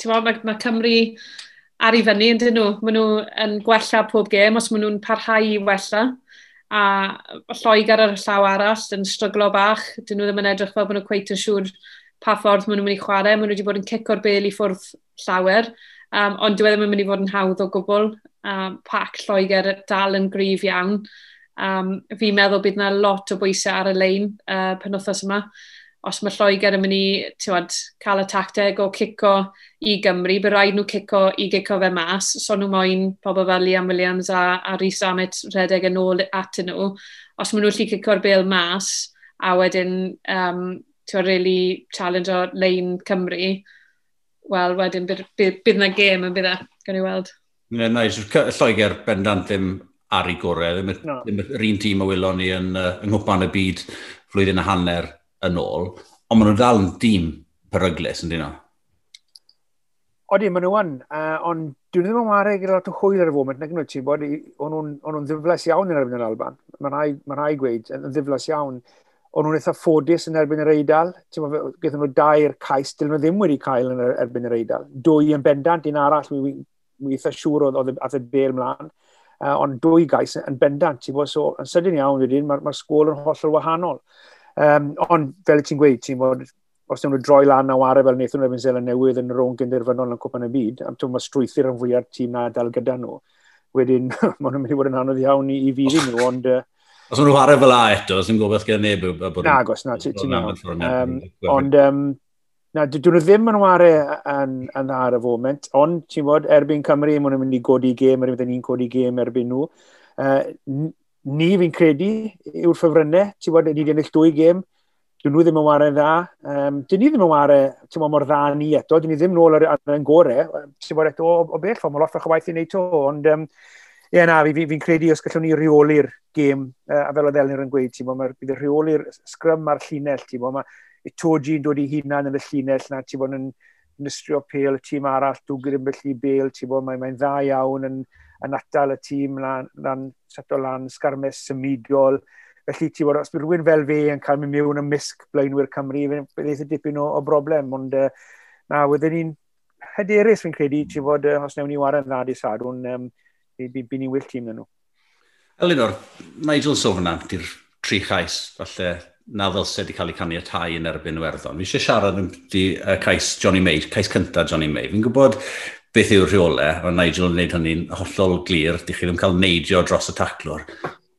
Ti'n mae, mae Cymru ar i fyny, ydyn nhw. Maen nhw yn gwella pob gêm os maen nhw'n parhau i wella. A Lloegr ar y llaw arall yn stryglo bach. Dyn nhw ddim yn edrych fel bod nhw'n cweith yn siŵr pa ffordd maen nhw'n mynd i chwarae. Maen nhw wedi bod yn cico'r bel i ffwrdd llawer, um, ond dwi ddim yn mynd i fod yn hawdd o gwbl. Um, pac Lloegr dal yn gryf iawn. Um, fi'n meddwl bydd yna lot o bwysau ar y lein uh, pen wythnos yma. Os mae Lloegr yn mynd i tywed, cael y tacteg o cico i Gymru, bydd rhaid nhw cico i gico fe mas. So nhw moyn pobl fel Liam Williams a, a Rhys Amet redeg yn ôl at nhw. Os maen nhw'n lli cico'r bel mas, a wedyn um, ti'n really challenge o lein Cymru, wel, wedyn bydd, bydd, bydd gêm yn bydda, e, gan i weld. Ie, yeah, nice. Lloegr bendant ddim ar ei gorau. Ddim, no. ddim yr un tîm o wylon ni yn, uh, yng Nghwpan y byd flwyddyn a hanner yn ôl. Ond maen nhw dal yn dîm peryglis, yn dyn nhw? Odi, maen nhw yn. Uh, ond dwi'n ddim yn wario gyda lot o hwyl ar y foment. Nag nhw ti'n bod, o'n nhw'n ddiflas iawn yn erbyn yr Alban. Mae'n rhai, ma rhai gweud yn ddiflas iawn o'n nhw'n eitha ffodus yn erbyn yr Eidal. Gaethon nhw dair cais, dyn nhw ddim wedi cael yn erbyn yr Eidal. Dwy yn bendant, un arall, mi wi eitha siŵr oedd ath y bel mlaen. Uh, ond dwy gais yn bendant, ti'n bod, so yn sydyn iawn wedyn, mae'r ma sgôl yn hollol wahanol. Um, ond fel ti'n gweud, ti'n bod, os nhw'n droi lan a wario fel wnaethon nhw efo'n zelen newydd yn rhwng o'n gynderfynol yn cwpan y byd, am ti'n mae strwythyr yn fwyaf tîm na dal gyda nhw. Wedyn, maen nhw'n mynd i fod yn anodd iawn i, i fydd nhw, ond uh, Os maen nhw chwarae fel a eto, os yw'n gobeith gyda neb yw bod... Na, gos, na, ti'n iawn. Ond, um, na, dyn nhw ddim yn chwarae yn, yn dda ar y foment, ond, ti'n bod, erbyn Cymru, maen nhw'n mynd i godi gêm, erbyn ni'n codi gêm erbyn nhw. Uh, ni fi'n credu yw'r ffefrynnau, ti'n bod, ni'n ennill dwy gêm, dyn nhw ddim yn wario dda. Um, dyn ni ddim yn wario, ti'n mor dda ni eto, dyn ni ddim nôl ar, ar yn gorau. Ti'n bod eto, o, o bell, mae'n lot o'ch waith i wneud to, ond um, Ie, yeah, na, fi'n fi, fi credu os gallwn ni reoli'r gêm, uh, a fel oedd Elnir yn gweud, ti'n bod, mae'r bydd y reoli'r sgrym a'r llinell, ti'n bod, mae Itoji'n dod i hunan yn y llinell na, ti'n bod, yn nistrio pel y tîm arall, dwi'n gyda'n byllu bel, ti'n bod, mae'n mae dda iawn yn, yn atal y tîm lan, lan set lan, sgarmes symudiol, felly ti'n bod, os bydd rhywun fel fe yn cael mynd mewn y misg blaenwyr Cymru, bydd eithaf dipyn o, o broblem, ond uh, na, wedyn ni'n hyderus fi'n credu, ti'n bod, uh, os newn ni waran dda di sadwn, um, bydd by, ni'n wyll tîm nhw. Elinor, Nigel Sofnant di'r tri chais, falle na ddylse wedi cael ei caniatau yn erbyn Iwerddon. Fi eisiau siarad am di, uh, cais Johnny May, cais cyntaf Johnny May. Fi'n gwybod beth yw'r rheolau, a Nigel yn gwneud hynny'n hollol glir, di chi ddim cael neidio dros y taclwr.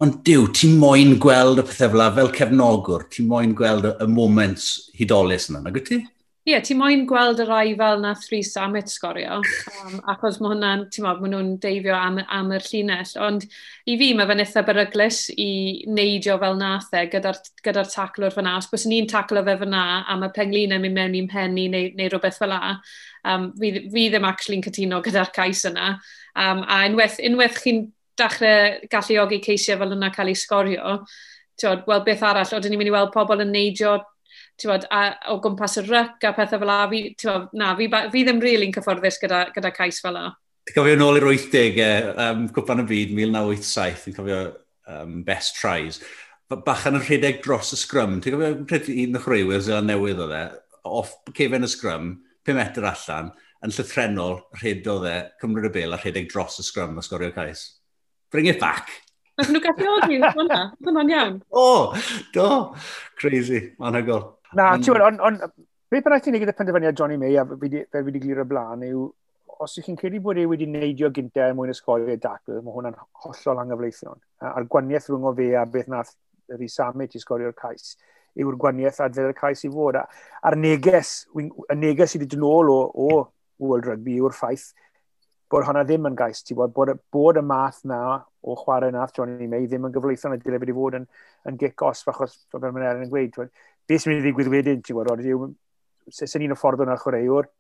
Ond diw, ti'n moyn gweld y pethau fel, fel cefnogwr, ti'n moyn gweld y moments hudolus yna, nag wyt ti? Ie, yeah, ti moyn gweld y rai fel na Three Summit sgorio, um, achos mae hwnna'n, ti'n modd, maen nhw'n deifio am, am yr llinell, ond i fi mae fe'n eitha beryglis i neidio fel nath e gyda'r gyda, gyda taclwr fyna. Os bys ni'n taclo fe fyna a mae penglinau mynd mewn i'n penni neu, neu rhywbeth fel la, um, fi, fi ddim actually'n cytuno gyda'r cais yna. Um, a unwaith, unwaith chi'n dechrau galluogi ceisiau fel yna cael ei sgorio, tiod, wel, beth arall, oedden ni'n mynd i weld pobl yn neidio bod, a, o gwmpas y ryc a pethau fel la, fi, bod, na, fi, fi ddim rili'n really cyfforddus gyda, gyda cais fel la. Ti'n cofio nôl i'r 80au, um, e, cwpan y byd, 1987, ti'n cofio um, best tries. Bachan yn rhedeg dros y scrum, ti'n cofio un o'ch rhywyd sy'n newydd o dde, off cefen y scrum, 5 metr allan, yn llythrenol, rhed o dde, cymryd y bil a rhedeg dros y scrum a sgorio cais. Bring it back! Nath nhw gallu oed ni, hwnna, hwnna'n iawn. O, do, crazy, anhygol. Na, ti'n gwybod, ond on, beth bynnag ti'n neud gyda penderfyniad Johnny May, a fe wedi glir y blaen, yw os ydych chi'n credu bod e wedi neidio gyntaf er mwyn ysgolio ei dacl, mae hwnna'n hollol anghyfleithion. A'r gwaniaeth rhwng o fe a beth nath yr Isamet i sgorio'r cais yw'r gwaniaeth adfer y cais i fod. A'r neges, y neges sydd wedi dod nôl o, o World Rugby yw'r ffaith bod hwnna ddim yn gais, ti bod, bod, bod y math na o chwarae nath Johnny May ddim yn gyfleithio'n y dylai wedi fod yn, yn gicos, achos fel mae'n erin yn gweud, beth sy'n mynd i ddigwydd wedyn, ti'n gwybod, ond yw, sy'n un o ffordd o'n chwaraewr,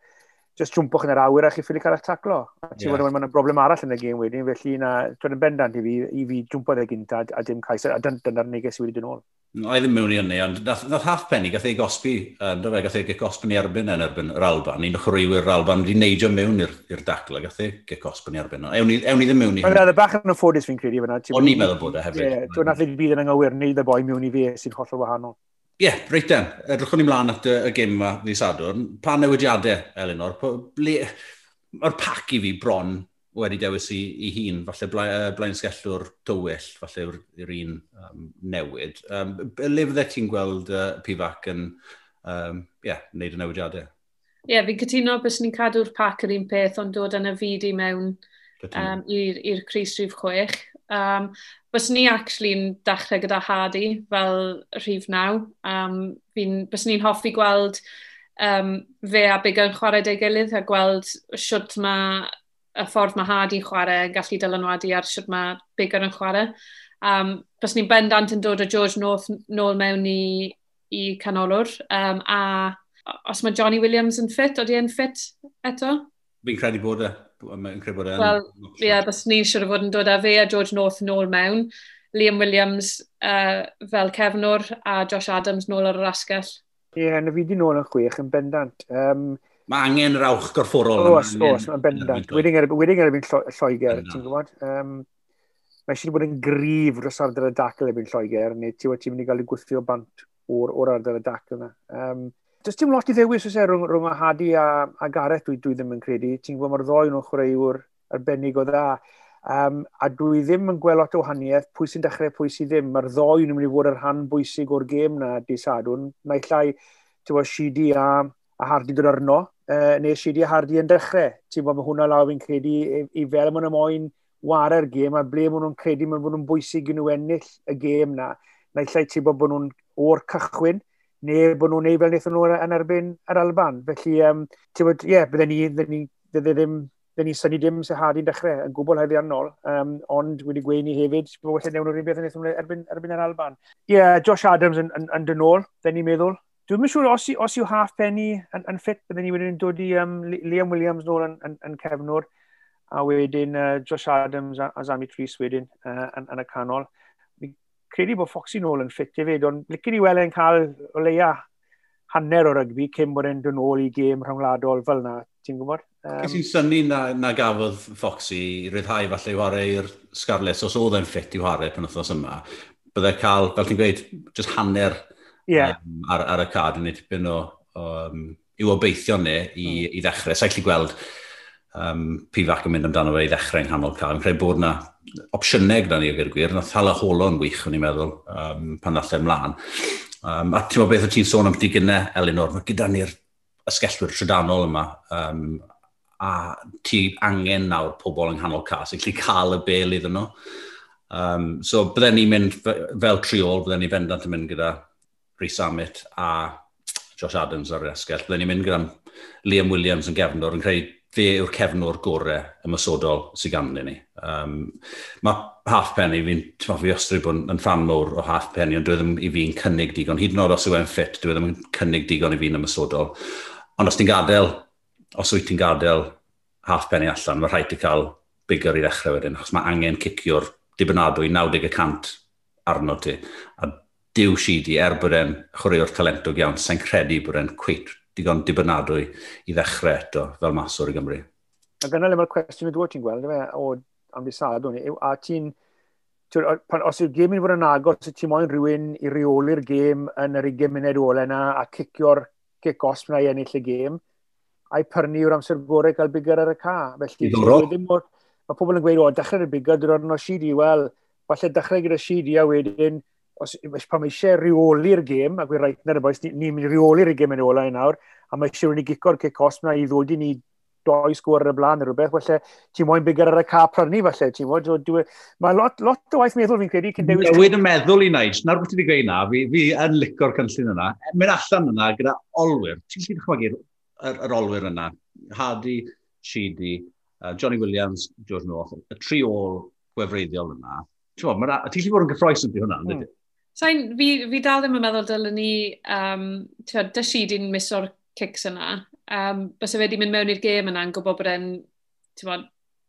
just jwmpwch yn yr awyr a chi ffili cael eich taclo. Ti'n yeah. gwybod, mae'n broblem arall yn y gêm wedyn, felly na, dwi'n bendant i fi, i fi jwmpo ddeg gynta a dim cais, a dyna'r neges i wedi dyn ôl. Mm, no, I ddim mewn i hynny, ond nath, nath half penny, gath ei gosbi, yn fe, gath ei gosbi ni erbyn yn erbyn yr Alban, un chwrwywyr yr Alban wedi neidio mewn i'r dacla, gath ei gosbi ni erbyn. Ewn i ddim mewn i hynny. Oedd bach yn ffodus fi'n credu fyna. O'n i'n meddwl bod e hefyd. Dwi'n nath ei bydd yn anghywir, neud y boi mewn i fe sy'n hollol wahanol. Ie, yeah, reit den. Edrychwn ni mlaen at y, y gym yma ddi sadwr. Pa newidiadau, Elinor? Mae'r pac i fi bron wedi dewis i, i hun, falle bla, blaen sgellwr tywyll, falle yw'r un um, newid. Um, le fydde ti'n gweld uh, pifac yn um, yeah, neud y newidiadau? Ie, yeah, fi'n cytuno bys ni'n cadw'r pac yr un peth, ond dod yn y fyd i mewn um, i'r Cris Rhif Chwech. Um, bys ni actually'n dechrau gyda Hardy fel rhif naw. Um, bys ni'n hoffi gweld um, fe a Big yn chwarae deu gilydd a gweld siwt mae y ffordd mae Hardy chwarae yn gallu dylanwadu ar siwt mae Big yn chwarae. Um, bys ni'n bendant yn dod o George North nôl mewn i, i canolor. Um, a os mae Johnny Williams yn ffit, oeddi e'n ffit eto? Fi'n credu bod e. Mae'n credu bod e'n... Wel, ie, yeah, bys ni'n siŵr o fod yn dod â fe a George North nôl mewn. Liam Williams uh, fel cefnwr a Josh Adams nôl ar yr asgell. Ie, yeah, na fi di nôl yn chwech yn bendant. Um, mae angen rawch gorfforol. Oes, oes, mae'n bendant. Wedyn erbyn Lloegr, ti'n gwybod? Um, mae eisiau bod yn grif dros ardal y dacl erbyn Lloegr, neu ti'n mynd i gael ei gwythio bant o'r, or ardal y dacl yna. Um, Does dim lot i ddewis oes e rhwng, rhwng y Hadi a, a Gareth dwi, dwi ddim yn credu. Ti'n gwybod mae'r ddoi nhw'n chwaraewr arbennig o dda. Um, a dwi ddim yn gweld lot o wahaniaeth pwy sy'n dechrau pwy sy'n ddim. Mae'r ddoi nhw'n mynd i fod yr rhan bwysig o'r gêm na di sadwn. Naill llai, ti'n gwybod, Shidi a, a Hardy dod arno, uh, neu Shidi a Hardy yn dechrau. Ti'n gwybod, mae hwnna law fi'n credu i, i fel maen nhw moyn wario'r gêm a ble maen nhw'n credu maen nhw'n bwysig i nhw ennill y gêm na. Naill llai ti'n bod bod nhw'n o'r cychwyn, neu bod nhw'n neud fel wnaethon nhw e-, yn erbyn yr Alban. Felly, um, ti'n bod, ie, yeah, bydden ni, bydden ni, bydden ddim, bydden ni syni dim sy'n hadi'n dechrau yn gwbl heddi annol, um, ond wedi gweud ni hefyd, bod wedi newn nhw'r un beth yn nhw e-, erbyn, erbyn yr Alban. Ie, yeah, Josh Adams yn, yn, yn dynol, bydden ni'n meddwl. Dwi'n siŵr os, os yw half penny yn, yn ffit, bydden ni wedyn dod i um, Liam Williams nôl yn, yn, yn cefnwr, a wedyn uh, Josh Adams a, a Zami Tris wedyn uh, yn, yn y canol credu bod Foxy nôl yn ffit i fyd, ond licen i weld e'n cael o leia hanner o rygbi cyn bod e'n dod nôl i gêm rhwngladol fel yna, ti'n gwybod? Um, Ges i'n syni na, na gafodd Foxy i ryddhau falle i wario i'r Scarlett, os oedd e'n ffit i wario pan wythnos yma, byddai cael, fel ti'n gweud, just hanner yeah. um, ar, ar y card yn ei tipyn o, o um, i'w obeithio ni i, mm. i ddechrau. Sa'i gallu gweld um, pi fac yn mynd amdano fe i ddechrau yng nghanol cael. Yn credu bod yna opsiynau gyda ni o gyr gwir, nath hala holon wych, o'n i'n meddwl, um, pan ddalle ymlaen. Um, a ti'n meddwl beth o ti'n sôn am digynnau, Elinor, mae gyda ni'r ysgellwyr trydanol yma, um, a ti angen nawr pobl yng nghanol cas, sy'n gallu cael y bel iddyn nhw. Um, so bydden ni'n mynd fel triol, bydden ni fendant yn mynd gyda Rhys Amit a Josh Adams ar yr esgell. Bydden ni'n mynd gyda Liam Williams yn gefnod, yn creu fe yw'r cefnwr gorau ymysodol sydd ganddyn ni. Um, mae half penny, fi'n fi ostri bod yn fan mowr o half penny, ond dwi e ddim i fi'n cynnig digon. Hyd yn oed os yw e'n ffit, dwi e ddim yn cynnig digon i fi'n ymysodol. Ond os ti'n gadael, os wyt ti'n gadael half penny allan, mae rhaid i cael bigger i ddechrau wedyn, achos mae angen cicio'r dibynadwy 90% arno ti. A diw si di, er bod e'n chwaraewr talentog iawn, sa'n credu bod e'n cweit digon dibynadwy i ddechrau eto fel maswr i Gymru. A dyna le mae'r cwestiwn yn dod ti'n gweld, fe, o amdesadwn, a ti'n, os yw'r gêm yn fod yn agos, ti'n moyn rhywun i reoli'r gêm yn yr 20 munud ola yna a cicio'r cic-os yna i ennill y gêm, a'i pyrnu yw'r amser gorau cael bigger ar y ca. Felly, mor, mae pobl yn gweud, o, dechrau'r bigger, dwi'n rhan o Sidi, wel, falle dechrau gyda Sidi a wedyn os, os pan mae eisiau reoli'r gêm, ac wy'n rhaid na'r boes, ni'n ni mynd reoli'r gêm yn ola i nawr, a mae eisiau ni gico'r kick-os yna i ddod i ni doi sgwr ar y blaen neu rhywbeth, felly ti'n moyn bigger ar y car prynu falle, ti'n moyn, e- mae lot, lot o waith meddwl fi'n credu cyn dewis... Newid y meddwl i wneud, na'r beth i wedi gwneud na, fi, fi yn licor cynllun yna, mynd allan yna gyda olwyr, ti'n gallu dychmygu'r yr, yr olwyr yna, Hardy, Sheedy, uh, Johnny Williams, George North, y tri ôl gwefreiddiol yna, ti'n gallu bod yn gyffroes yn hwnna, mm. Sain, fi, fi dal ddim yn meddwl dylen ni, um, ti'n di'n mis o'r cics yna. Um, Bys fe wedi mynd mewn i'r gêm yna yn gwybod bod e'n,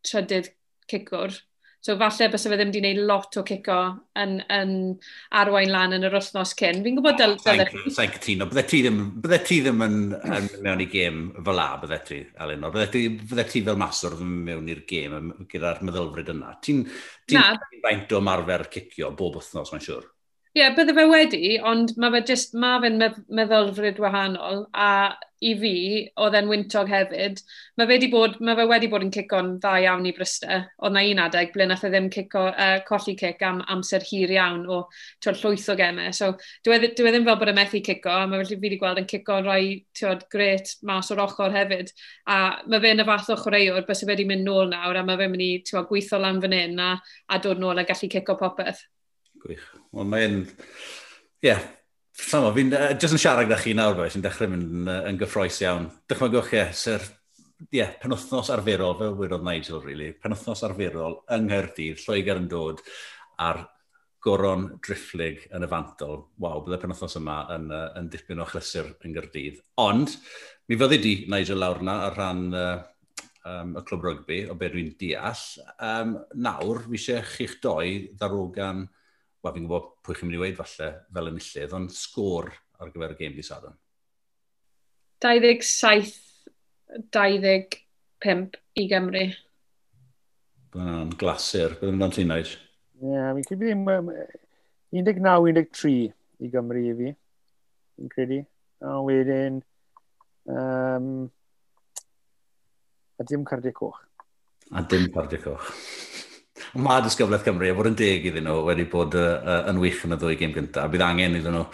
trydydd cicwr. So falle bys fe ddim wedi gwneud lot o cico yn, yn arwain lan yn yr wythnos cyn. Fi'n gwybod dyl... Sa'n cytuno. Bydde ti ddim, bydde ti ddim yn, yn mewn i gêm fel la, bydde ti, Elinor. Bydde ti, bydde ti fel maswr ddim mewn i'r gêm gyda'r meddylfryd yna. Ti'n ti faint o marfer cicio bob wythnos, mae'n siŵr. Ie, yeah, bydde fe wedi, ond mae fe just, mae fe'n meddylfryd wahanol, a i fi, oedd e'n wyntog hefyd, mae fe bod, mae fe wedi bod yn cico'n dda iawn i Bryste. Oedd na un adeg ble nath e ddim cico, uh, colli cic am amser hir iawn o twyd llwyth o gemau. So, dwi e ddim fel bod e methu cico, a mae fe wedi gweld yn cico rhoi twyd gret mas o'r ochr hefyd. A mae fe'n y fath o chwaraewr, bys fe wedi mynd nôl nawr, a mae fe'n mynd i twyd, gweithio lan fan hyn a, a dod nôl a gallu cico popeth. Gwych. Wel, mae'n... Ie, yeah. Samo, fi'n uh, jyst yn siarad gyda chi nawr, fe, sy'n dechrau mynd uh, yn gyffroes iawn. Dychmygwch, ie, sy'r yeah, penwthnos arferol, fel wedodd Nigel, really, penwthnos arferol yng Nghyrdydd, Lloegr yn dod ar goron drifflig yn y fantol. Waw, bydde penwthnos yma yn, uh, yn dipyn o chlysur yng Nghyrdydd. Ond, mi fyddi di Nigel lawr yna ar rhan uh, um, y clwb rygbi, o beth dwi'n deall. Um, nawr, fi eisiau chi'ch doi ddarogan wel fi'n gwybod pwy chi'n mynd i weid falle fel y millydd, ond sgôr ar gyfer y gêm di sadon. 27, 25 i Gymru. Byddai'n glasur, byddai'n mynd am ti'n neud? Ie, yeah, fi'n credu 19-13 i Gymru i fi, fi'n credu. A wedyn, um, a dim cardiau coch. A dim cardiau coch mae disgyflaeth Cymru, a fod yn deg iddyn nhw, wedi bod uh, uh, yn wych yn y ddwy gêm gyntaf. Bydd angen iddyn nhw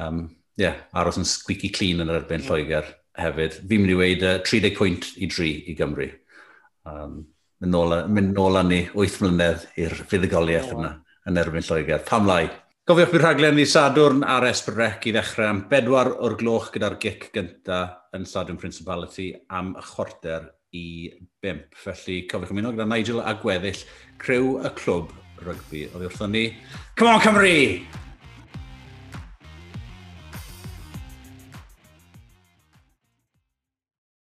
um, yeah, aros yn squeaky clean yn yr erbyn Lloegr hefyd. Fi'n mynd i weid uh, 30 pwynt i dri i Gymru. Um, mynd, nôl, mynd nôl â ni 8 mlynedd i'r fuddugoliaeth yna yn erbyn Lloegr. Pam lai? Gofiwch bydd rhaglen i Sadwrn ar Esbrec i ddechrau am bedwar o'r gloch gyda'r gic gyntaf yn Sadwrn Principality am chwarter i 5. Felly cofiwch ymuno gyda Nigel a gweddill crew y clwb rygbi. Oedd wrthon ni, come on Cymru!